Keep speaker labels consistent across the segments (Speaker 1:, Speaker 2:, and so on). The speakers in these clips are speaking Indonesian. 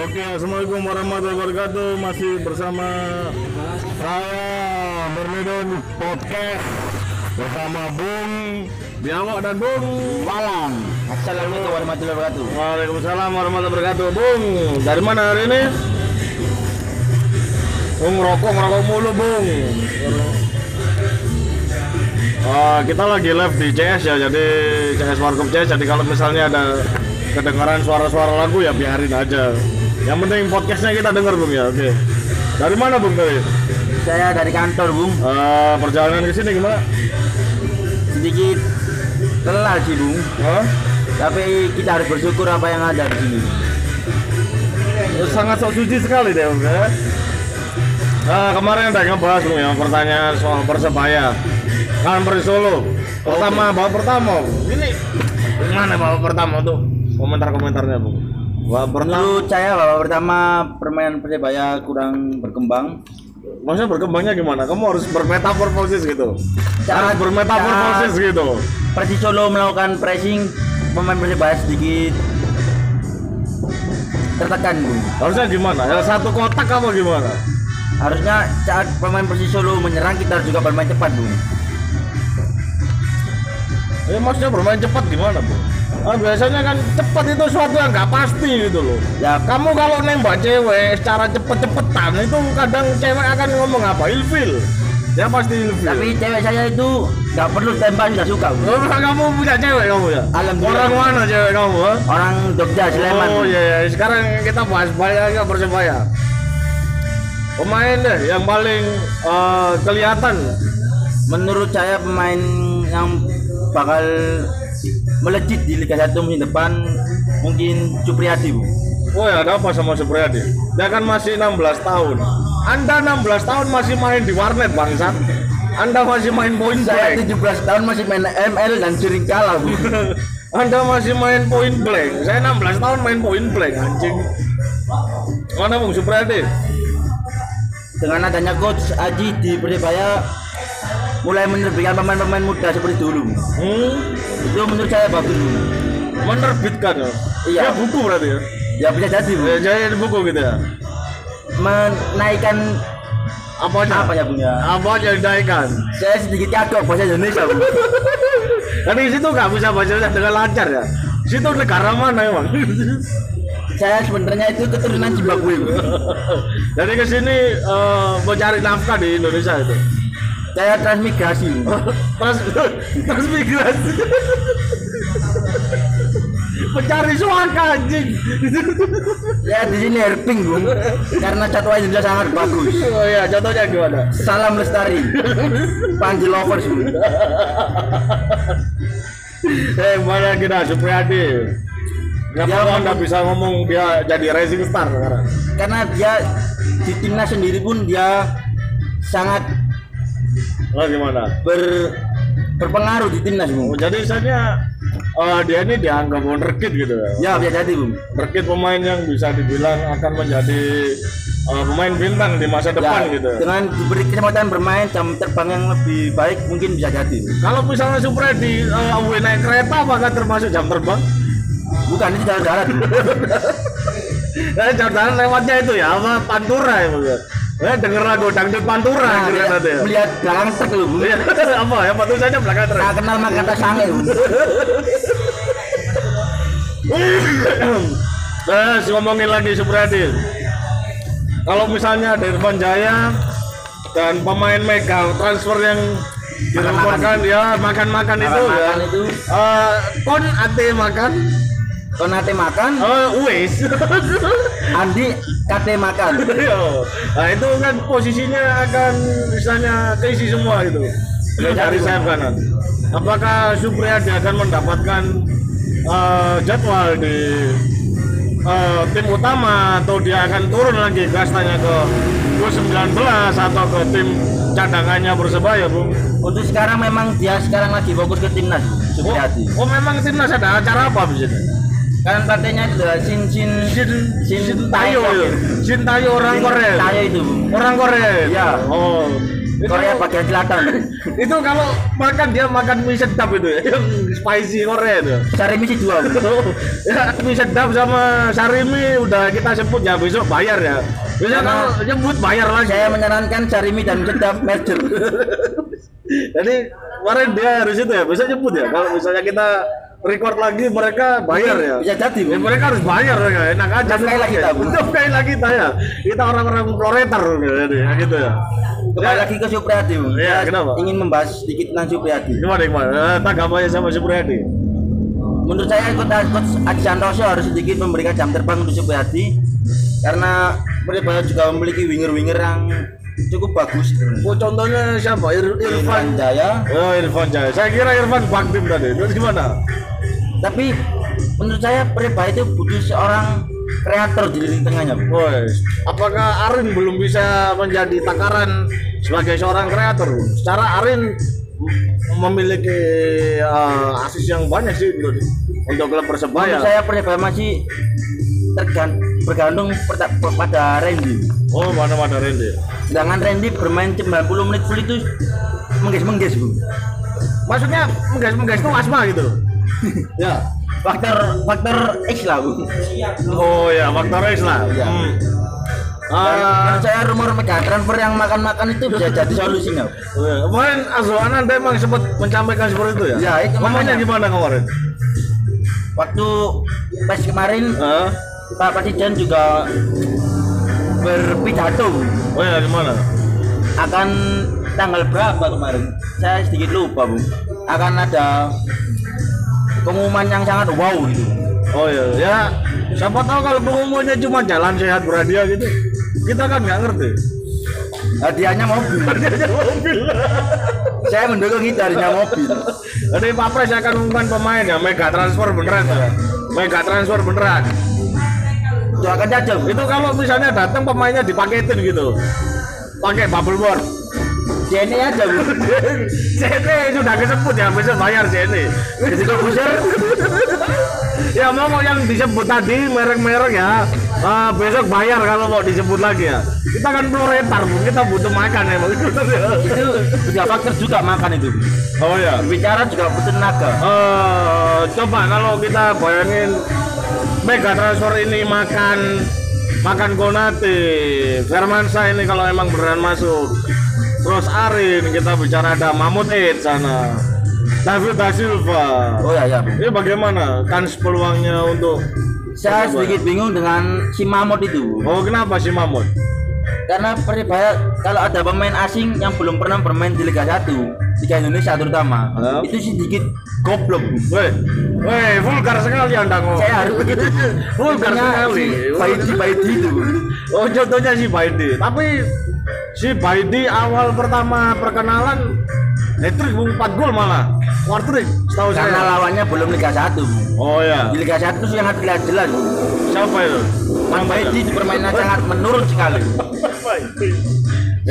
Speaker 1: Oke, Assalamualaikum warahmatullahi wabarakatuh. Masih bersama saya Bermedon Podcast bersama Bung Biawak dan Bung
Speaker 2: Malam. Assalamualaikum warahmatullahi wabarakatuh.
Speaker 1: Waalaikumsalam warahmatullahi wabarakatuh. Bung, dari mana hari ini? Bung ngerokok ngerokok mulu, Bung. Ah, kita lagi live di CS ya, jadi CS Warkop CS. Jadi kalau misalnya ada kedengaran suara-suara lagu ya biarin aja. Yang penting podcastnya kita denger, Bung ya. Oke. Dari mana, Bung? Tadi?
Speaker 2: Saya dari kantor, Bung.
Speaker 1: Ah, perjalanan ke sini gimana?
Speaker 2: Sedikit lelah sih, Bung.
Speaker 1: Hah?
Speaker 2: Tapi kita harus bersyukur apa yang ada di sini.
Speaker 1: sangat sok suci sekali deh Bung ya. Nah, kemarin udah ngebahas Bung ya pertanyaan soal persebaya kan Persi Solo pertama babak pertama Bung. ini gimana babak pertama tuh komentar-komentarnya Bung babak pertama
Speaker 2: Menurut saya babak pertama permainan Persebaya kurang berkembang.
Speaker 1: maksudnya berkembangnya gimana? Kamu harus bermetaforfosis gitu. Harus
Speaker 2: Saat-
Speaker 1: bermetaforfosis gitu.
Speaker 2: Persis Solo melakukan pressing, pemain Persebaya sedikit tertekan, Bung.
Speaker 1: harusnya gimana? Ya satu kotak apa gimana?
Speaker 2: Harusnya saat pemain Persis Solo menyerang kita harus juga bermain cepat, Bung.
Speaker 1: ya maksudnya bermain cepat gimana Bung Ah, biasanya kan cepat itu suatu yang nggak pasti gitu loh.
Speaker 2: Ya,
Speaker 1: kamu kalau nembak cewek secara cepet-cepetan itu kadang cewek akan ngomong apa? Ilfil. Ya pasti ilfil.
Speaker 2: Tapi cewek saya itu nggak perlu tembak sudah suka.
Speaker 1: Oh, kamu punya cewek kamu ya?
Speaker 2: Alhamdulillah.
Speaker 1: orang mana cewek kamu ha?
Speaker 2: Orang Jogja, Sleman.
Speaker 1: oh iya iya. Sekarang kita bahas ke persebaya. Pemain deh yang paling eh, kelihatan.
Speaker 2: Menurut saya pemain yang bakal melejit di Liga 1 musim depan mungkin Supriyadi bu.
Speaker 1: Oh ya ada apa sama Supriyadi? Dia kan masih 16 tahun. Anda 16 tahun masih main di warnet bangsat. Anda masih main point
Speaker 2: Saya
Speaker 1: blank.
Speaker 2: 17 tahun masih main ML dan sering kalah bu.
Speaker 1: Anda masih main point blank. Saya 16 tahun main point blank anjing. Mana Bung Supriyadi?
Speaker 2: Dengan adanya coach Aji di Persebaya mulai menerbitkan pemain-pemain muda seperti dulu.
Speaker 1: Hmm,
Speaker 2: Itu menurut saya bagus
Speaker 1: menerbitkan ya.
Speaker 2: Iya.
Speaker 1: Ya buku berarti ya.
Speaker 2: Ya bisa jadi bu.
Speaker 1: Ya, jadi buku gitu ya.
Speaker 2: Menaikkan
Speaker 1: Apa aja?
Speaker 2: apa ya bu ya?
Speaker 1: Apa aja yang dinaikkan?
Speaker 2: Saya sedikit kagok bahasa Indonesia bu.
Speaker 1: Di situ nggak bisa baca dengan lancar ya. Situ negara mana emang?
Speaker 2: Saya sebenarnya itu keturunan Zimbabwe bu.
Speaker 1: Jadi ke sini eh, mau cari nafkah di Indonesia itu.
Speaker 2: Saya transmigrasi.
Speaker 1: Trans transmigrasi. Mencari suaka anjing.
Speaker 2: Ya di sini herping bung, karena satwa Indonesia sangat bagus.
Speaker 1: Oh iya, contohnya gimana?
Speaker 2: Salam lestari, Panji lovers bung.
Speaker 1: Eh, mana kita Supriyadi? Kenapa kok anda bisa ngomong dia jadi rising star sekarang?
Speaker 2: Karena dia di timnas sendiri pun dia sangat
Speaker 1: Oh gimana?
Speaker 2: ber berpengaruh di timnas
Speaker 1: Oh,
Speaker 2: bung.
Speaker 1: jadi misalnya eh, dia ini dianggap wonderkid gitu ya?
Speaker 2: Ya bisa jadi bung.
Speaker 1: Wonderkid pemain yang bisa dibilang akan menjadi eh, pemain bintang di masa depan
Speaker 2: Ya,
Speaker 1: gitu.
Speaker 2: Dengan diberi kesempatan bermain jam terbang yang lebih baik mungkin bisa jadi. Bung.
Speaker 1: Kalau misalnya Supriyadi uh, away naik kereta apakah termasuk jam terbang?
Speaker 2: Bukan itu jalan darat.
Speaker 1: Nah, jam terbang lewatnya itu ya apa Pantura ya maksudnya. Eh denger lagu dangdut Pantura
Speaker 2: Nah,
Speaker 1: ya.
Speaker 2: melihat belakang bung.
Speaker 1: Iya, apa ya tulisannya belakang terus.
Speaker 2: Tak kenal maka kata sange.
Speaker 1: Terus ngomongin lagi Supriyadi. Kalau misalnya ada Irfan Jaya dan pemain Mega transfer yang dilaporkan ya makan-makan itu ya.
Speaker 2: Itu.
Speaker 1: Eh, kon ate makan,
Speaker 2: Konate makan,
Speaker 1: eh wis.
Speaker 2: Andi kate makan.
Speaker 1: Nah itu kan posisinya akan misalnya keisi semua gitu dari sayap kanan. Apakah Supriyadi akan mendapatkan eh, jadwal di eh, tim utama atau dia akan turun lagi kastanya ke U19 atau ke tim cadangannya Persebaya, Bung?
Speaker 2: Untuk sekarang memang dia sekarang lagi fokus ke timnas
Speaker 1: Oh,
Speaker 2: Supriyadi.
Speaker 1: oh memang timnas ada acara apa di sini?
Speaker 2: Kan katanya itu adalah Shin Shin
Speaker 1: Shin,
Speaker 2: Shin
Speaker 1: Shin Tayo, ya? Shin Tayo orang Korea.
Speaker 2: Tayo itu.
Speaker 1: Orang Korea.
Speaker 2: Iya.
Speaker 1: Oh.
Speaker 2: Korea bagian selatan.
Speaker 1: itu kalau makan dia makan mie sedap itu ya, yang spicy Korea itu.
Speaker 2: Sarimi sih dua. Bung.
Speaker 1: ya mie sedap sama sarimi udah kita sebut ya besok bayar ya. Besok
Speaker 2: Karena-
Speaker 1: kalau nyebut bayar lagi.
Speaker 2: Saya menyarankan sarimi dan sedap merger.
Speaker 1: Jadi kemarin dia harus itu ya, besok nyebut ya. Kalau misalnya kita record lagi mereka bayar ya.
Speaker 2: Bisa jadi,
Speaker 1: Ya, mereka harus bayar ya. Enak aja.
Speaker 2: Nafkahilah kita, Bung.
Speaker 1: Nafkahilah kita ya. Kita orang-orang proletar gitu ya, gitu ya.
Speaker 2: Kembali lagi ke Supriyadi.
Speaker 1: Iya, kenapa?
Speaker 2: Ingin membahas sedikit tentang Supriyadi.
Speaker 1: Gimana gimana? Eh, Tanggapannya sama Supriyadi.
Speaker 2: Menurut saya Coach Coach Adi Santoso harus sedikit memberikan jam terbang untuk Supriyadi karena Persebaya juga memiliki winger-winger yang cukup bagus.
Speaker 1: Oh, contohnya siapa? Ir
Speaker 2: Irfan. Jaya,
Speaker 1: Oh, Irfan Jaya. Saya kira Irfan Baktim tadi. Terus gimana?
Speaker 2: tapi menurut saya Persebaya itu butuh seorang kreator di lini tengahnya.
Speaker 1: Wes, apakah Arin belum bisa menjadi takaran sebagai seorang kreator? Secara Arin memiliki uh, asis yang banyak sih untuk, untuk klub Persebaya.
Speaker 2: Menurut saya Persebaya masih tergan bergantung pada Randy.
Speaker 1: Oh, mana mana Randy.
Speaker 2: Sedangkan Randy bermain 90 menit full itu mengges-mengges, Bu.
Speaker 1: Maksudnya menggas itu asma gitu. ya.
Speaker 2: Faktor faktor X lah, Bu.
Speaker 1: Oh ya, faktor X lah.
Speaker 2: Iya.
Speaker 1: Hmm.
Speaker 2: Dan
Speaker 1: Ah,
Speaker 2: saya rumor mega transfer yang makan-makan itu bisa jadi solusinya.
Speaker 1: Iya. kemarin Azwan Anda emang sempat mencampaikan seperti itu ya?
Speaker 2: Ya, itu
Speaker 1: Ngomongnya gimana kemarin?
Speaker 2: Waktu pas kemarin
Speaker 1: Hah?
Speaker 2: Pak Presiden juga berpidato
Speaker 1: Oh ya, gimana?
Speaker 2: akan tanggal berapa kemarin? Saya sedikit lupa, Bu. Akan ada pengumuman yang sangat wow gitu.
Speaker 1: Oh iya, ya siapa tahu kalau pengumumannya cuma jalan sehat berhadiah gitu, kita kan nggak ngerti.
Speaker 2: Hadiahnya mobil.
Speaker 1: Hadiahnya mobil.
Speaker 2: Saya mendukung itu hadiahnya mobil.
Speaker 1: Jadi Pak Pres akan umumkan pemain ya, mega transfer beneran ya. Mega transfer beneran.
Speaker 2: Doakan saja, Bu.
Speaker 1: Itu kalau misalnya datang pemainnya dipaketin gitu, pakai bubble board.
Speaker 2: JNE aja, Bu.
Speaker 1: JNE sudah kesebut ya, besok bayar JNE.
Speaker 2: Jadi komputer
Speaker 1: ya mau mau yang disebut tadi merek-merek ya, eh, besok bayar kalau mau disebut lagi ya. Kita kan proletar, Bu. kita butuh makan ya.
Speaker 2: itu juga faktor juga makan itu.
Speaker 1: Oh ya.
Speaker 2: Bicara juga butuh tenaga.
Speaker 1: Eh, coba kalau kita bayangin mega transfer ini makan makan Konate, Firmansyah ini kalau emang beneran masuk. Terus Arin kita bicara ada Mahmud Eid sana. David Da Silva.
Speaker 2: Oh ya ya.
Speaker 1: Ini bagaimana kans peluangnya untuk
Speaker 2: Saya sedikit bingung dengan si Mamot itu.
Speaker 1: Oh, kenapa sih Mahmud?
Speaker 2: Karena Persibaya kalau ada pemain asing yang belum pernah bermain di Liga 1, Liga Indonesia terutama,
Speaker 1: Hah?
Speaker 2: itu sedikit goblok.
Speaker 1: Weh, weh, vulgar sekali Anda ngomong.
Speaker 2: Saya harus begitu.
Speaker 1: vulgar sekali.
Speaker 2: Si Baidi Baidi itu.
Speaker 1: Oh contohnya si Baidi. Tapi si Baidi awal pertama perkenalan hat-trick bung 4 gol malah. War trick setahu
Speaker 2: Karena
Speaker 1: saya.
Speaker 2: lawannya belum Liga 1. Bu.
Speaker 1: Oh ya.
Speaker 2: Di Liga 1 itu sangat jelas jelas.
Speaker 1: Siapa itu?
Speaker 2: Itu permainan sangat menurun sekali.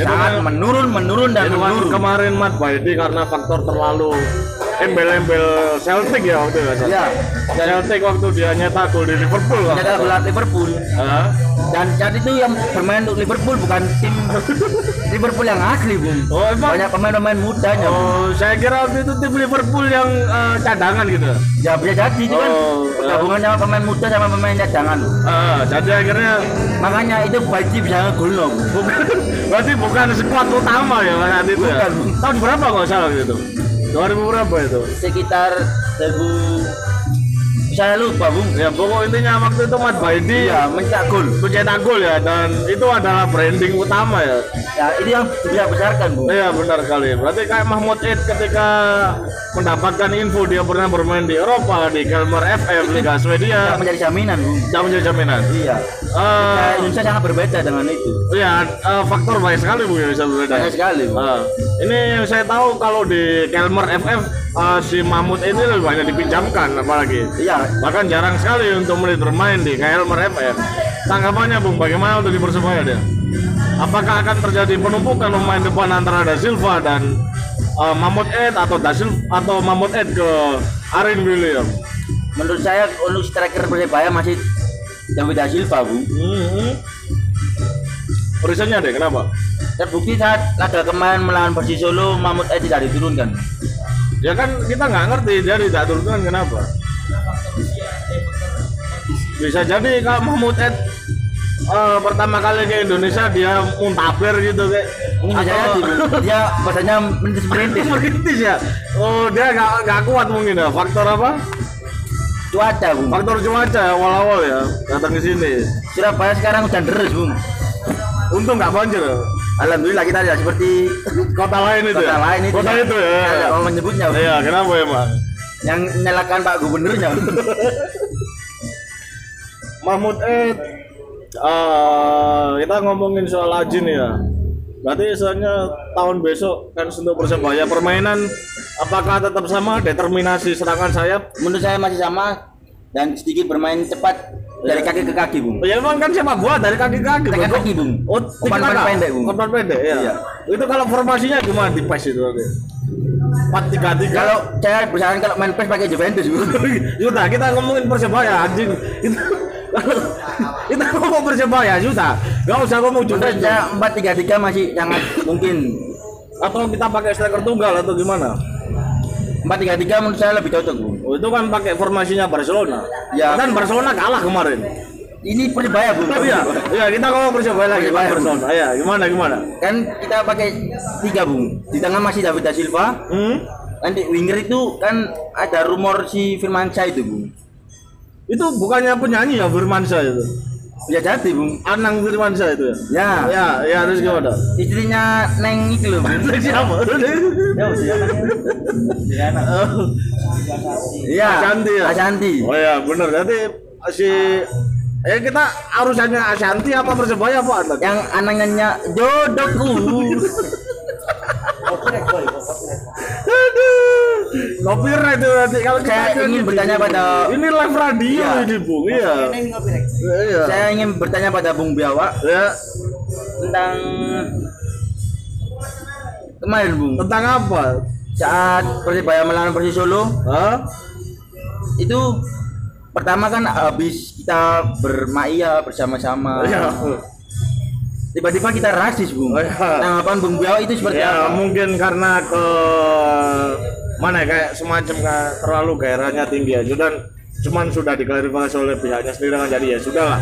Speaker 2: Sangat menurun, menurun dan menurun.
Speaker 1: kemarin Mat Baidi karena faktor terlalu embel-embel Celtic ya waktu itu.
Speaker 2: Ya.
Speaker 1: Celtic waktu dia nyetak gol di Liverpool. kan?
Speaker 2: Ternyata gelar Liverpool.
Speaker 1: Hah?
Speaker 2: Dan saat itu yang bermain untuk Liverpool bukan tim Liverpool yang asli, Bung.
Speaker 1: Oh, emang?
Speaker 2: Banyak pemain-pemain mudanya. Bung.
Speaker 1: Oh, saya kira waktu itu tim Liverpool yang eh, cadangan gitu.
Speaker 2: Ya bisa jadi itu kan
Speaker 1: Oh,
Speaker 2: gabungan sama pemain muda sama pemain cadangan.
Speaker 1: Ah, jadi akhirnya
Speaker 2: Makanya itu Baji bisa loh.
Speaker 1: bukan berarti bukan skuad utama ya saat itu ya.
Speaker 2: Bukan.
Speaker 1: Tahun berapa kok salah gitu? 2000 berapa itu?
Speaker 2: Sekitar 1000 saya lupa, Bung.
Speaker 1: Ya pokok intinya waktu itu Mat Baidi
Speaker 2: Iya, mencetak gol.
Speaker 1: mencetak gol ya dan itu adalah branding utama ya.
Speaker 2: Ya, itu yang bisa besarkan, Bung.
Speaker 1: Iya benar kali. Berarti kayak Mahmud Eid ketika mendapatkan info dia pernah bermain di Eropa di Kalmar FM Liga Swedia
Speaker 2: menjadi jaminan, Bung.
Speaker 1: tidak menjadi jaminan.
Speaker 2: Iya.
Speaker 1: Eh,
Speaker 2: Nah, Indonesia sangat berbeda dengan itu.
Speaker 1: Iya, eh, faktor banyak sekali bu yang bisa berbeda.
Speaker 2: Banyak sekali, Bung.
Speaker 1: Ah, ini yang saya tahu kalau di Kelmer FF eh, si Mahmud ini lebih banyak dipinjamkan apalagi.
Speaker 2: Iya,
Speaker 1: Bahkan jarang sekali untuk menit bermain di Kelmer FF. Tanggapannya Bung, bagaimana untuk di Persebaya dia? Apakah akan terjadi penumpukan pemain depan antara Da Silva dan eh, Mahmud Ed atau Da Silva atau Mahmud Ed ke Arin William?
Speaker 2: menurut saya untuk striker Persebaya masih David Da Silva, Bung.
Speaker 1: Hmm. Risetnya deh, kenapa?
Speaker 2: Terbukti saat laga kemarin melawan Persis Solo, Mahmud Ed tidak diturunkan.
Speaker 1: Ya kan kita nggak ngerti jadi tidak turunkan kenapa? Bisa jadi kalau Mahmud Ed eh, pertama kali ke Indonesia dia muntaber gitu kayak
Speaker 2: Mungkin bisa jadi, dia bahasanya merintis-merintis.
Speaker 1: merintis ya. Oh dia nggak nggak kuat mungkin ya. Faktor apa?
Speaker 2: Cuaca, Bung.
Speaker 1: Faktor cuaca ya, awal-awal ya datang ke sini.
Speaker 2: Surabaya sekarang hujan deras, Bung.
Speaker 1: Untung nggak banjir. Ya.
Speaker 2: Alhamdulillah kita tidak seperti
Speaker 1: Kota lain itu
Speaker 2: kota
Speaker 1: ya.
Speaker 2: lain itu.
Speaker 1: Kota itu ya.
Speaker 2: Nggak mau menyebutnya.
Speaker 1: Iya, kenapa emang?
Speaker 2: Yang nyalakan Pak Gubernurnya.
Speaker 1: Mahmud Ed eh kita ngomongin soal Aji nih ya berarti istilahnya tahun besok kan untuk persebaya permainan apakah tetap sama determinasi serangan sayap
Speaker 2: Menurut saya masih sama dan sedikit bermain cepat dari kaki ke kaki, Bung.
Speaker 1: ya emang kan sepak bola dari kaki ke kaki
Speaker 2: Dari kaki, Bung.
Speaker 1: oh
Speaker 2: Umpan
Speaker 1: tiki-taka.
Speaker 2: pendek, Bung.
Speaker 1: umpan pendek ya
Speaker 2: Iya.
Speaker 1: itu kalau formasinya gimana di PES itu empat tiga tiga
Speaker 2: Kalau saya bersaran kalau main PES pakai Juventus, Bung.
Speaker 1: Yuta, kita ngomongin persebaya anjing. Itu kita ngomong persebaya, Yuta. Gak usah ngomong Juventus.
Speaker 2: saya 4-3-3 masih sangat mungkin.
Speaker 1: Atau kita pakai striker tunggal atau gimana?
Speaker 2: 4-3-3 menurut saya lebih cocok, Bung.
Speaker 1: Oh, itu kan pakai formasinya Barcelona.
Speaker 2: Ya.
Speaker 1: Dan Barcelona kalah kemarin.
Speaker 2: Ini Persebaya, Bung.
Speaker 1: Iya, iya kita ngomong persebaya lagi, Pak
Speaker 2: Persebaya.
Speaker 1: Barcelona. Ya, gimana gimana?
Speaker 2: Kan kita pakai tiga, Bung. Di tengah masih David da Silva.
Speaker 1: Hmm?
Speaker 2: Nanti winger itu kan ada rumor si Firmansyah itu, Bung.
Speaker 1: Itu bukannya penyanyi ya Firmansyah itu.
Speaker 2: Ya jadi, Bung.
Speaker 1: Anang Firmansyah itu ya.
Speaker 2: Ya,
Speaker 1: Ya, ya harus gimana?
Speaker 2: istrinya Neng itu loh.
Speaker 1: Siapa?
Speaker 2: Ya, Iya,
Speaker 1: Ashanti ya?
Speaker 2: Ashanti.
Speaker 1: Oh ya, benar. Jadi si eh kita urusannya Ashanti apa persebaya apa atlet?
Speaker 2: Yang anaknya jodohku.
Speaker 1: Copyright itu nanti kalau
Speaker 2: Saya ingin bertanya pada-
Speaker 1: ini live radio
Speaker 2: Iya.
Speaker 1: ini bung, iya. Iya.
Speaker 2: Saya ingin bertanya pada Bung Biawa
Speaker 1: Ya,
Speaker 2: tentang kemarin, Bung.
Speaker 1: tentang apa?
Speaker 2: Saat Persibaya melawan Persis Solo,
Speaker 1: Hah?
Speaker 2: itu pertama kan habis kita bermaia bersama-sama.
Speaker 1: Iya.
Speaker 2: Tiba-tiba kita rasis, Bung.
Speaker 1: Oh, iya.
Speaker 2: Tanggapan Bung Biawa itu seperti
Speaker 1: Ya
Speaker 2: apa?
Speaker 1: mungkin karena ke mana ya, kayak semacam kayak terlalu gairahnya tinggi aja. Dan cuman sudah diklarifikasi oleh pihaknya sendiri kan jadi ya sudah lah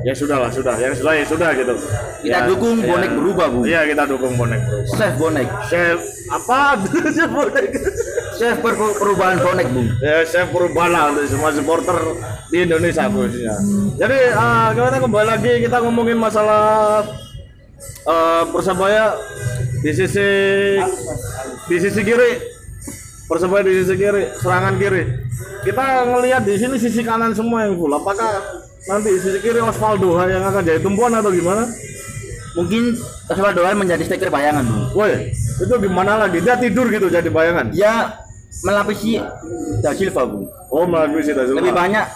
Speaker 1: ya sudah lah sudah. Yang sudah ya sudah gitu.
Speaker 2: Kita
Speaker 1: Ya,
Speaker 2: dukung
Speaker 1: ya.
Speaker 2: bonek berubah, Bung.
Speaker 1: iya kita dukung bonek berubah.
Speaker 2: Chef bonek.
Speaker 1: chef apa? Chef bonek.
Speaker 2: Chef per- perubahan bonek, Bung.
Speaker 1: ya chef perubahan lah untuk semua supporter di Indonesia khususnya jadi eh, kita kembali lagi kita ngomongin masalah eh, persebaya di sisi di sisi kiri persebaya di sisi kiri serangan kiri kita ngelihat di sini sisi kanan semua yang full apakah nanti sisi kiri Osvaldo yang akan jadi tumpuan atau gimana
Speaker 2: Mungkin Osvaldo menjadi striker bayangan,
Speaker 1: woi itu gimana lagi dia tidur gitu jadi bayangan
Speaker 2: Dia melapisi Da Silva, Bung.
Speaker 1: oh melalui sih
Speaker 2: Lebih banyak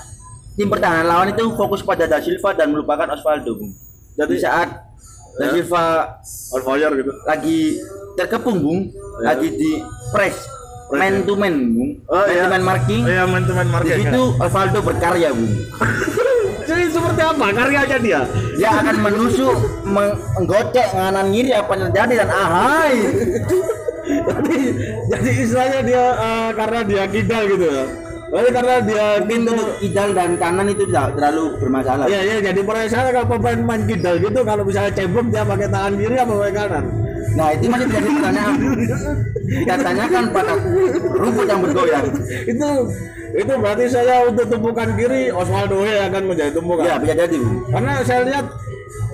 Speaker 2: tim pertahanan lawan itu fokus pada Da Silva dan melupakan Osvaldo, Bung. Jadi saat Da
Speaker 1: Ya.
Speaker 2: Silva
Speaker 1: on fire gitu
Speaker 2: lagi terkepung, Bung,
Speaker 1: Ya.
Speaker 2: lagi di Press, man
Speaker 1: ya.
Speaker 2: to man, Bung.
Speaker 1: Oh,
Speaker 2: man
Speaker 1: iya.
Speaker 2: to man marking.
Speaker 1: iya main to main
Speaker 2: Di
Speaker 1: marking
Speaker 2: situ Osvaldo berkarya, Bung.
Speaker 1: jadi seperti apa karyanya dia
Speaker 2: Dia akan menusuk, meng- menggocek nganan kiri apa yang terjadi dan ahai.
Speaker 1: jadi jadi istilahnya dia eh, karena dia kidal gitu ya Berarti karena dia
Speaker 2: untuk kidal dan kanan itu tidak terlalu bermasalah.
Speaker 1: Iya iya jadi perasaan kalau pemain main kidal gitu kalau misalnya cebok dia pakai tangan kiri apa pakai kanan
Speaker 2: Nah itu masih menjadi pertanyaan. Kita tanyakan pada rumput yang bergoyang.
Speaker 1: itu itu berarti saya untuk tumpukan kiri Osvaldo He akan menjadi tumpukan
Speaker 2: Ya bisa jadi.
Speaker 1: Karena saya lihat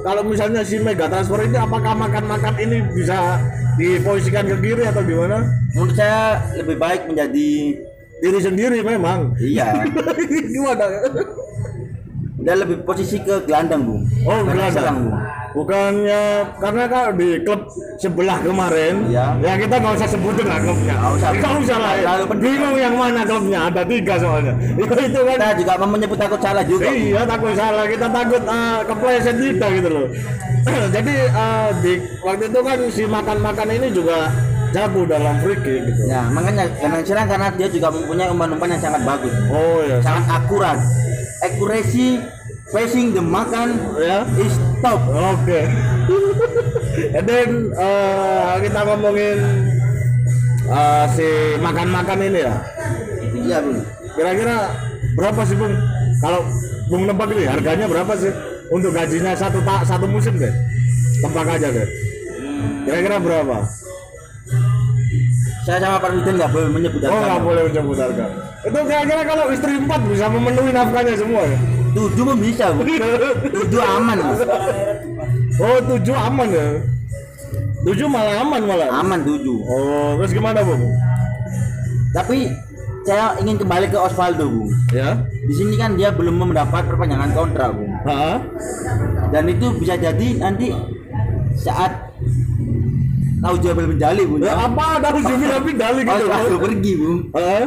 Speaker 1: kalau misalnya si mega transfer ini apakah makan-makan ini bisa diposisikan ke kiri atau gimana
Speaker 2: Menurut saya lebih baik menjadi
Speaker 1: diri sendiri memang
Speaker 2: iya.
Speaker 1: gimana
Speaker 2: Dia lebih posisi ke gelandang, Bung.
Speaker 1: Oh,
Speaker 2: Gelandang serang, Bung.
Speaker 1: Bukannya karena kalau di klub sebelah kemarin,
Speaker 2: Iya.
Speaker 1: ya kita nggak usah sebutin lah klubnya.
Speaker 2: Nggak usah.
Speaker 1: Nggak usah lah. Ya. Bingung yang mana klubnya? Ada tiga soalnya. Itu itu kan.
Speaker 2: Kita juga mau menyebut takut salah juga.
Speaker 1: Iya takut salah kita takut uh, kepleset kita gitu loh. Jadi eh, di waktu itu kan si makan-makan ini juga jago dalam free kick gitu.
Speaker 2: Ya, makanya gelandang serang karena dia juga mempunyai umpan-umpan yang sangat bagus.
Speaker 1: Oh ya.
Speaker 2: Sangat akurat. Accuracy passing the makan
Speaker 1: Ya.
Speaker 2: is top.
Speaker 1: Oke. And then eh, kita ngomongin eh, si makan-makan ini ya.
Speaker 2: Iya bung.
Speaker 1: Kira-kira berapa sih Bung? Kalau Bung nebak ini harganya berapa sih untuk gajinya satu tak satu musim deh? Tebak aja deh. Kira-kira berapa?
Speaker 2: Saya sama Pak Presiden nggak boleh menyebut
Speaker 1: Oh nggak
Speaker 2: harga.
Speaker 1: boleh menyebut harga. Itu kira-kira kalau istri empat bisa memenuhi nafkahnya semua ya?
Speaker 2: Tujuh pun bisa bung. Tujuh aman.
Speaker 1: Oh tujuh aman ya? Tujuh malah aman malah.
Speaker 2: Aman tujuh.
Speaker 1: Oh terus gimana Bung?
Speaker 2: Tapi saya ingin kembali ke Osvaldo bung.
Speaker 1: Ya?
Speaker 2: Di sini kan dia belum mendapat perpanjangan kontrak bung.
Speaker 1: Hah?
Speaker 2: Dan itu bisa jadi nanti saat tahu jabal menjali bung.
Speaker 1: Ya apa ada Jubil tapi dali gitu?
Speaker 2: Osvaldo pergi bung.
Speaker 1: Hah?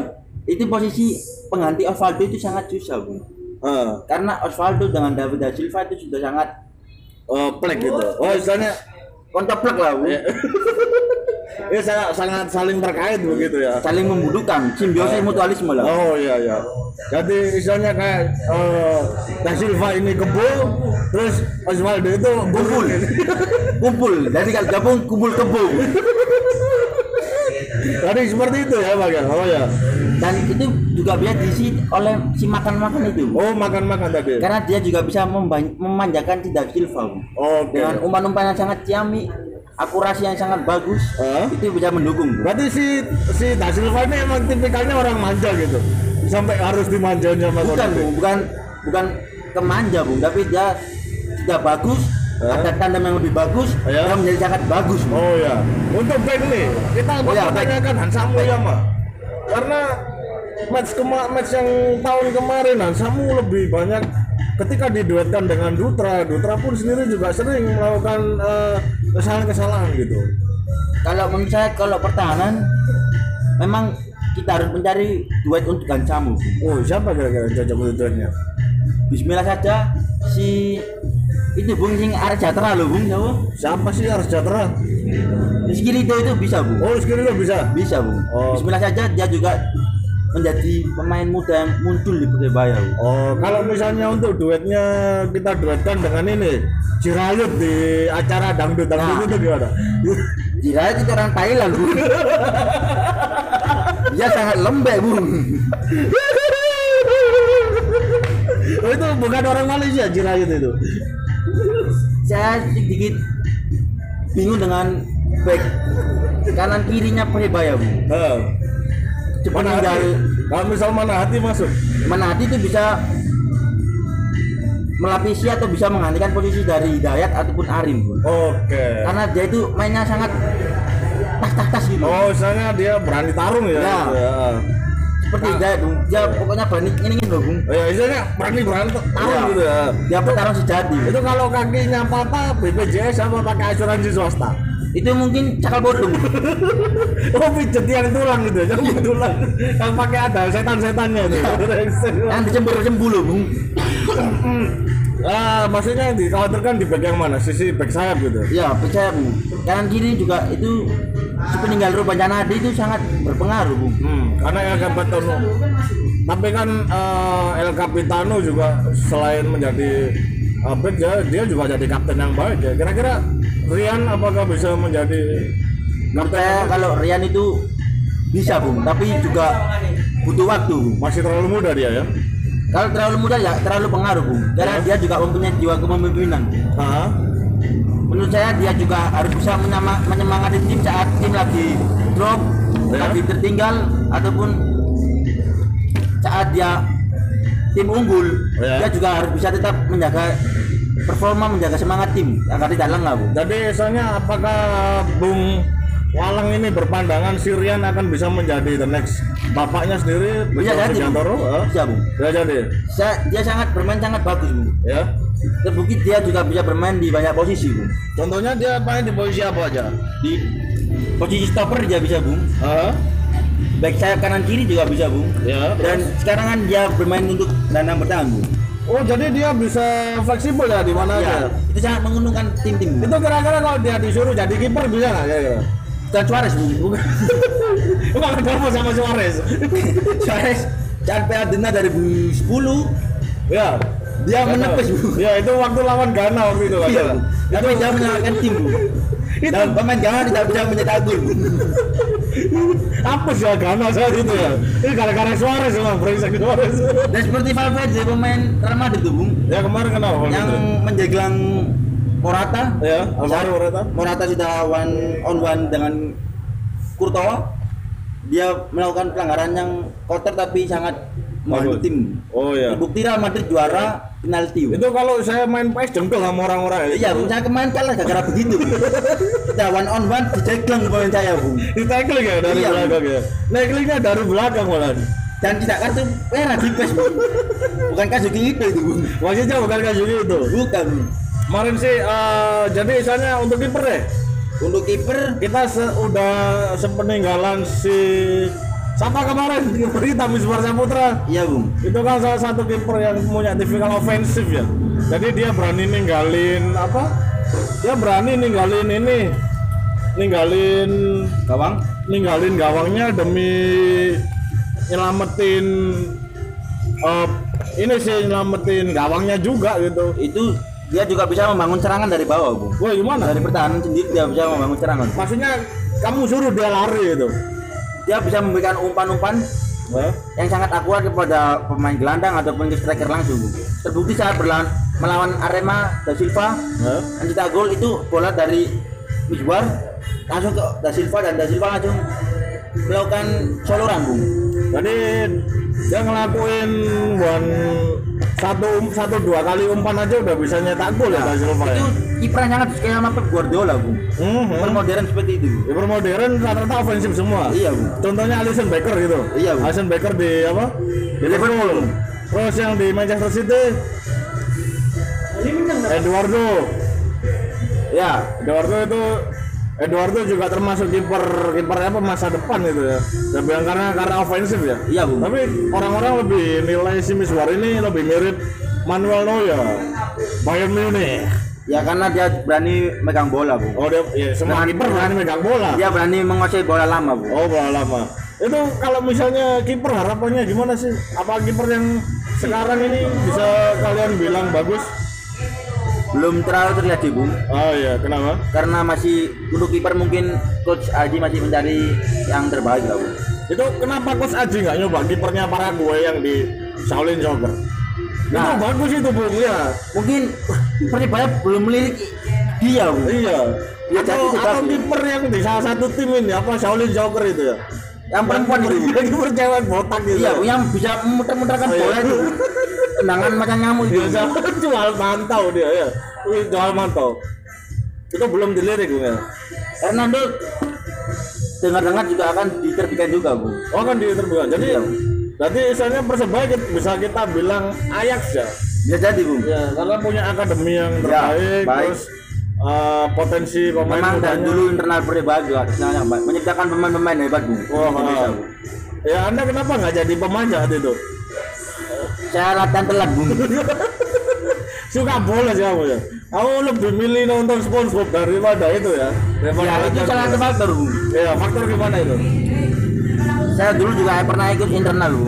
Speaker 2: Itu posisi pengganti Osvaldo itu sangat susah bung.
Speaker 1: Ah,
Speaker 2: Karena Osvaldo dengan David da Silva itu sudah sangat
Speaker 1: oh, plek gitu. Oh, istilahnya
Speaker 2: konteplek lah bung.
Speaker 1: ya sangat, sangat saling terkait begitu ya.
Speaker 2: Saling membutuhkan simbiosis mutualisme lah.
Speaker 1: Oh iya iya. Jadi istilahnya kayak eh Da Silva ini kebo, terus Osvaldo itu
Speaker 2: Kumpul. kumpul. Jadi kalau gabung kumpul kebo.
Speaker 1: Tadi seperti itu ya Pak. Oh ya.
Speaker 2: Dan itu juga bisa diisi oleh si makan-makan itu.
Speaker 1: Oh makan-makan tadi.
Speaker 2: Karena dia juga bisa memanjakan tidak Silva. Bung.
Speaker 1: Oke.
Speaker 2: Dengan umpan-umpan yang sangat ciamik, akurasi yang sangat bagus,
Speaker 1: Hah?
Speaker 2: itu bisa mendukung.
Speaker 1: Berarti si si Da Silva ini emang tipikalnya orang manja gitu. Sampai harus dimanjain sama
Speaker 2: Bukan,
Speaker 1: Konate.
Speaker 2: Bung. bukan bukan kemanja, Bung, tapi dia tidak bagus,
Speaker 1: Hah?
Speaker 2: ada tandem yang lebih bagus,
Speaker 1: Ya.
Speaker 2: yang menjadi sangat bagus.
Speaker 1: Oh ya, untuk nih kita
Speaker 2: Oh ya,
Speaker 1: pertanyakan Hansamu ya mah, karena match kema match yang tahun kemarin Hansamu lebih banyak ketika diduetkan dengan Dutra, Dutra pun sendiri juga sering melakukan eh, kesalahan-kesalahan gitu.
Speaker 2: Kalau menurut saya kalau pertahanan memang kita harus mencari duet untuk Gansamu. Bung.
Speaker 1: Oh siapa kira-kira cocok untuk duetnya?
Speaker 2: Bismillah saja si itu Bung sing arek jatra loh Bung, Bung.
Speaker 1: Siapa sih harus sejahtera?
Speaker 2: Rizky Ridho itu bisa Bung.
Speaker 1: Oh sekali lo bisa.
Speaker 2: Bisa Bung.
Speaker 1: Oh.
Speaker 2: Bismillah saja dia juga menjadi pemain muda yang muncul di Persebaya.
Speaker 1: Oh kalau misalnya untuk duetnya kita duetkan dengan ini Cirayut di acara dangdut dangdut
Speaker 2: Nah.
Speaker 1: itu gimana?
Speaker 2: Jirayat itu orang Thailand Bung. dia sangat lembek Bung.
Speaker 1: Oh, itu bukan orang Malaysia Jirayut itu.
Speaker 2: Saya sedikit bingung dengan back kanan kirinya Persebaya Bung.
Speaker 1: Heeh.
Speaker 2: Cepat
Speaker 1: Mana
Speaker 2: tinggal
Speaker 1: hati? Kalau misal mana hati masuk.
Speaker 2: Manati itu bisa melapisi atau bisa menggantikan posisi dari Hidayat ataupun Arim Bung.
Speaker 1: Oke.
Speaker 2: Karena dia itu mainnya sangat tas tas tas gitu.
Speaker 1: Oh, misalnya dia berani tarung ya.
Speaker 2: Ya.
Speaker 1: Ya.
Speaker 2: Seperti Hidayat Bung. Dia pokoknya berani ini ini loh Bung.
Speaker 1: Oh, ya, istilahnya berani berani tarung
Speaker 2: Ya.
Speaker 1: gitu ya.
Speaker 2: Dia petarung sejati.
Speaker 1: Itu kalau kakinya patah BPJS sama pakai asuransi swasta.
Speaker 2: Itu mungkin cakal bodong.
Speaker 1: Oh, pijet yang tulang gitu, yang tulang. Yang pakai ada setan-setannya itu.
Speaker 2: Yang dicembur cembur loh Bung.
Speaker 1: Ah, maksudnya dikhawatirkan di back yang mana? Sisi back sayap gitu.
Speaker 2: Ya percaya Bung. Kanan kiri juga itu si peninggal Ruban Canadi itu sangat berpengaruh Bung.
Speaker 1: Hmm, karena El Capitano. Tapi kan eh, El Capitano juga selain menjadi eh, back dia, dia juga jadi kapten yang baik ya. Kira-kira Rian apakah bisa menjadi kapten
Speaker 2: Saya kalau Rian itu bisa Bung, tapi juga butuh waktu Bung.
Speaker 1: masih terlalu muda dia ya?
Speaker 2: Kalau terlalu muda ya terlalu pengaruh Bung. Karena dia juga mempunyai jiwa kepemimpinan. Menurut saya dia juga harus bisa menyemangati tim saat tim lagi drop,
Speaker 1: Ya.
Speaker 2: lagi tertinggal ataupun saat dia tim unggul,
Speaker 1: Ya.
Speaker 2: dia juga harus bisa tetap menjaga performa, menjaga semangat tim agar tidak lengah Bung.
Speaker 1: Jadi soalnya apakah Bung Walang ini berpandangan si Rian akan bisa menjadi the next bapaknya sendiri
Speaker 2: Bisa jadi?
Speaker 1: Hah?
Speaker 2: Bisa Bung.
Speaker 1: Bisa jadi
Speaker 2: Saya, dia sangat bermain sangat bagus Bung.
Speaker 1: ya.
Speaker 2: Terbukti dia juga bisa bermain di banyak posisi Bung.
Speaker 1: Contohnya dia main di posisi apa aja?
Speaker 2: Di posisi stopper dia bisa Bung.
Speaker 1: Hah?
Speaker 2: Back sayap kanan kiri juga bisa Bung.
Speaker 1: Ya.
Speaker 2: Dan sekarang kan dia bermain untuk dandang bertahan Bung.
Speaker 1: Oh jadi dia bisa fleksibel ya di mana
Speaker 2: Ya,
Speaker 1: aja.
Speaker 2: itu sangat menguntungkan tim-tim.
Speaker 1: Itu kira-kira kalau dia disuruh jadi kiper bisa nggak kira-kira?
Speaker 2: Dan Suarez Bung. Bukan.
Speaker 1: Bukan apa sama Suarez.
Speaker 2: Suarez dan Dena dari 2010
Speaker 1: ya.
Speaker 2: Dia menepis, Bu.
Speaker 1: Ya itu waktu lawan Ghana waktu itu.
Speaker 2: Iya, Bu. Tapi dia menyalahkan tim, Bu. Dan pemain Ghana tidak bisa mencetak gol.
Speaker 1: Apa sih Ghana saat itu ya? Ini gara-gara Suarez emang brengsek Suarez.
Speaker 2: Dan seperti Valverde pemain Real Madrid tuh, Bung.
Speaker 1: ya kemarin kenapa?
Speaker 2: Yang
Speaker 1: itu?
Speaker 2: menjeglang Morata.
Speaker 1: ya Alvaro Morata.
Speaker 2: Morata sudah one on one dengan Courtois. Dia melakukan pelanggaran yang kotor tapi sangat
Speaker 1: Bagus.
Speaker 2: tim.
Speaker 1: Oh iya.
Speaker 2: Terbukti Real Madrid juara penalti.
Speaker 1: Itu kalau saya main PES jengkel sama orang-orang
Speaker 2: Iya, Bu. Saya kemarin kalah gara-gara begitu. Kita one on one dijeglang pemain saya, Bu.
Speaker 1: Di tackling ya dari
Speaker 2: Iya.
Speaker 1: belakang ya. Tacklingnya dari belakang malah.
Speaker 2: Dan tidak kartu merah di Bu. Bukan Kazuki itu itu, Bu.
Speaker 1: Maksudnya bukan gini itu.
Speaker 2: Bukan. Bu.
Speaker 1: Kemarin sih eh, jadi misalnya untuk kiper deh.
Speaker 2: Untuk kiper
Speaker 1: Kita se- udah sepeninggalan si siapa kemarin kiper hitam Misbar Saputra.
Speaker 2: Iya, Bung.
Speaker 1: Itu kan salah satu kiper yang punya tipikal ofensif ya. Jadi dia berani ninggalin apa? Dia berani ninggalin ini ninggalin
Speaker 2: Gawang.
Speaker 1: ninggalin gawangnya demi nyelamatin eh, ini sih nyelamatin gawangnya juga gitu.
Speaker 2: Itu dia juga bisa membangun serangan dari bawah, Bung.
Speaker 1: Wah gimana?
Speaker 2: Dari pertahanan sendiri dia bisa membangun serangan.
Speaker 1: Maksudnya kamu suruh dia lari gitu.
Speaker 2: Dia bisa memberikan umpan-umpan yang sangat akurat kepada pemain gelandang ataupun ke striker langsung. Bu. Terbukti saat berlawan melawan Arema Da Silva mencetak gol itu bola dari Misbar langsung ke Da Silva dan Da Silva langsung melakukan soloran bung.
Speaker 1: Jadi dia ngelakuin one satu satu dua kali umpan aja udah bisa nyetak gol ya Da Silva ya.
Speaker 2: Itu yang sangat kayak sama Pep Guardiola bung.
Speaker 1: Hmm,
Speaker 2: Kiper
Speaker 1: hmm.
Speaker 2: modern seperti itu. Bu.
Speaker 1: Kiper modern rata-rata ofensif semua.
Speaker 2: Iya bu.
Speaker 1: Contohnya Alisson Becker gitu.
Speaker 2: Iya, Bu.
Speaker 1: Alisson Becker di apa? Di Liverpool. Terus yang di Manchester City Eduardo.
Speaker 2: Ya.
Speaker 1: Eduardo itu Eduardo juga termasuk kiper kiper apa masa depan itu ya. Dan bilang karena karena ofensif ya.
Speaker 2: Iya bu.
Speaker 1: Tapi orang-orang lebih nilai si Miswar ini lebih mirip Manuel Neuer, Bayern Munich.
Speaker 2: Ya karena dia berani megang bola bu.
Speaker 1: Oh dia, ya, semua kiper berani megang bola.
Speaker 2: Dia berani menguasai bola lama bu.
Speaker 1: Oh bola lama. Itu kalau misalnya kiper harapannya gimana sih? Apa kiper yang sekarang ini bisa kalian bilang bagus?
Speaker 2: Belum terlalu terlihat sih bung.
Speaker 1: Oh iya, kenapa?
Speaker 2: karena masih untuk kiper mungkin coach Aji masih mencari yang terbaik lah Bu.
Speaker 1: Itu kenapa Coach Aji nggak nyoba kipernya para gue yang di Shaolin Soccer?
Speaker 2: Nah.
Speaker 1: itu bagus itu bung ya.
Speaker 2: mungkin Persibaya belum melirik dia Bu.
Speaker 1: Iya.
Speaker 2: Ya,
Speaker 1: atau, atau kiper yang di salah satu tim ini apa Shaolin Soccer itu ya?
Speaker 2: yang perempuan itu
Speaker 1: kiper cewek botak gitu.
Speaker 2: iya yang bisa memutar-mutarkan
Speaker 1: Oh, iya.
Speaker 2: bola itu tendangan macam nyamuk itu
Speaker 1: Bisa jual mantau dia ya. Wih, Jual mantau. Itu belum dilirik bung ya.
Speaker 2: Hernando dengar-dengar juga akan diterbitkan juga Bu.
Speaker 1: Oh kan di terbuka. Jadi
Speaker 2: Iya.
Speaker 1: berarti misalnya persebaya bisa kita bilang Ajax ya.
Speaker 2: bisa jadi Bu.
Speaker 1: Ya, karena punya akademi yang
Speaker 2: Ya,
Speaker 1: terbaik,
Speaker 2: baik.
Speaker 1: terus uh, potensi pemain
Speaker 2: memang
Speaker 1: mudanya.
Speaker 2: dulu internal Persibaya juga baik menciptakan pemain-pemain hebat Bu. Indonesia,
Speaker 1: ah.
Speaker 2: Bu.
Speaker 1: ya Anda kenapa nggak jadi pemain saat itu?
Speaker 2: Saya latihan telat.
Speaker 1: Suka bola sih kamu ya. Kamu lebih milih nonton SpongeBob daripada itu ya. Daripada
Speaker 2: ya itu salah satu faktor Bu.
Speaker 1: Ya, faktor gimana itu?
Speaker 2: saya dulu juga pernah ikut internal bu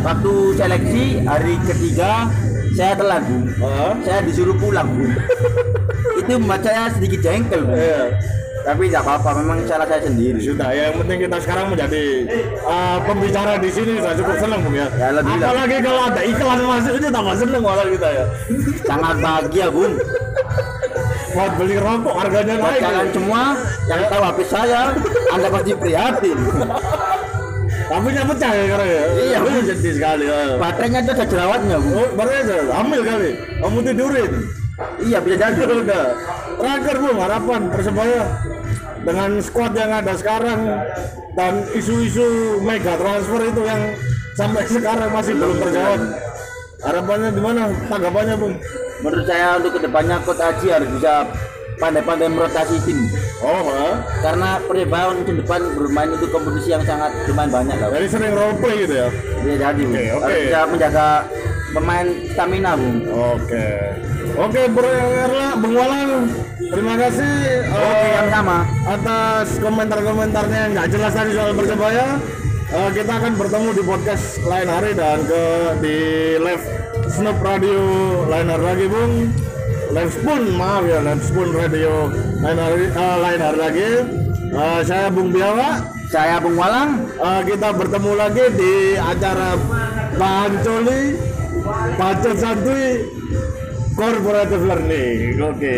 Speaker 2: waktu seleksi hari ketiga saya telat bu
Speaker 1: Ah,
Speaker 2: saya disuruh pulang bu itu membuat saya sedikit jengkel bu
Speaker 1: iya.
Speaker 2: Tapi tidak apa-apa memang salah saya sendiri
Speaker 1: Sudah, ya, yang penting kita sekarang menjadi uh, pembicara di sini sudah cukup senang bung ya.
Speaker 2: Ya, alhamdulillah.
Speaker 1: Apalagi kalau ada iklan masuk itu tambah seneng malah kita ya.
Speaker 2: sangat bahagia bu
Speaker 1: Buat beli rokok harganya
Speaker 2: buat
Speaker 1: naik.
Speaker 2: kalian
Speaker 1: ya.
Speaker 2: semua yang tahu HP saya anda pasti prihatin
Speaker 1: Tapi nya pecah ya sekarang ya.
Speaker 2: Iya, Bung.
Speaker 1: sedih sekali. Ya.
Speaker 2: baterainya itu ada jerawatnya bu
Speaker 1: Oh, aja hamil kali. Kamu tidurin.
Speaker 2: iya bisa jadi
Speaker 1: Udah. Terakhir bung harapan persebaya dengan squad yang ada sekarang dan isu-isu mega transfer itu yang sampai sekarang masih belum terjawab. Harapannya gimana? Tanggapannya bung?
Speaker 2: menurut saya untuk ke depannya coach Aji harus bisa pandai-pandai merotasi tim
Speaker 1: Oh, ha?
Speaker 2: karena Persibaya untuk depan bermain untuk kompetisi yang sangat lumayan banyak lah
Speaker 1: jadi sering role play gitu ya?
Speaker 2: Dia jadi.
Speaker 1: Oke, oke.
Speaker 2: harus bisa menjaga pemain stamina bu.
Speaker 1: Oke. Oke, Bro Erla, Bung Walang, terima kasih
Speaker 2: Oke
Speaker 1: eh,
Speaker 2: yang sama.
Speaker 1: atas komentar-komentarnya yang nggak jelas tadi soal Persebaya. Eh, kita akan bertemu di podcast lain hari dan ke di live Snoop Radio Liner lagi Bung Live Spoon maaf ya Live Spoon Radio Liner, uh, Liner lagi Uh, saya Bung Biawa
Speaker 2: Saya Bung Walang.
Speaker 1: Uh, kita bertemu lagi di acara Pancoli Pacot Santuy Corporative Learning oke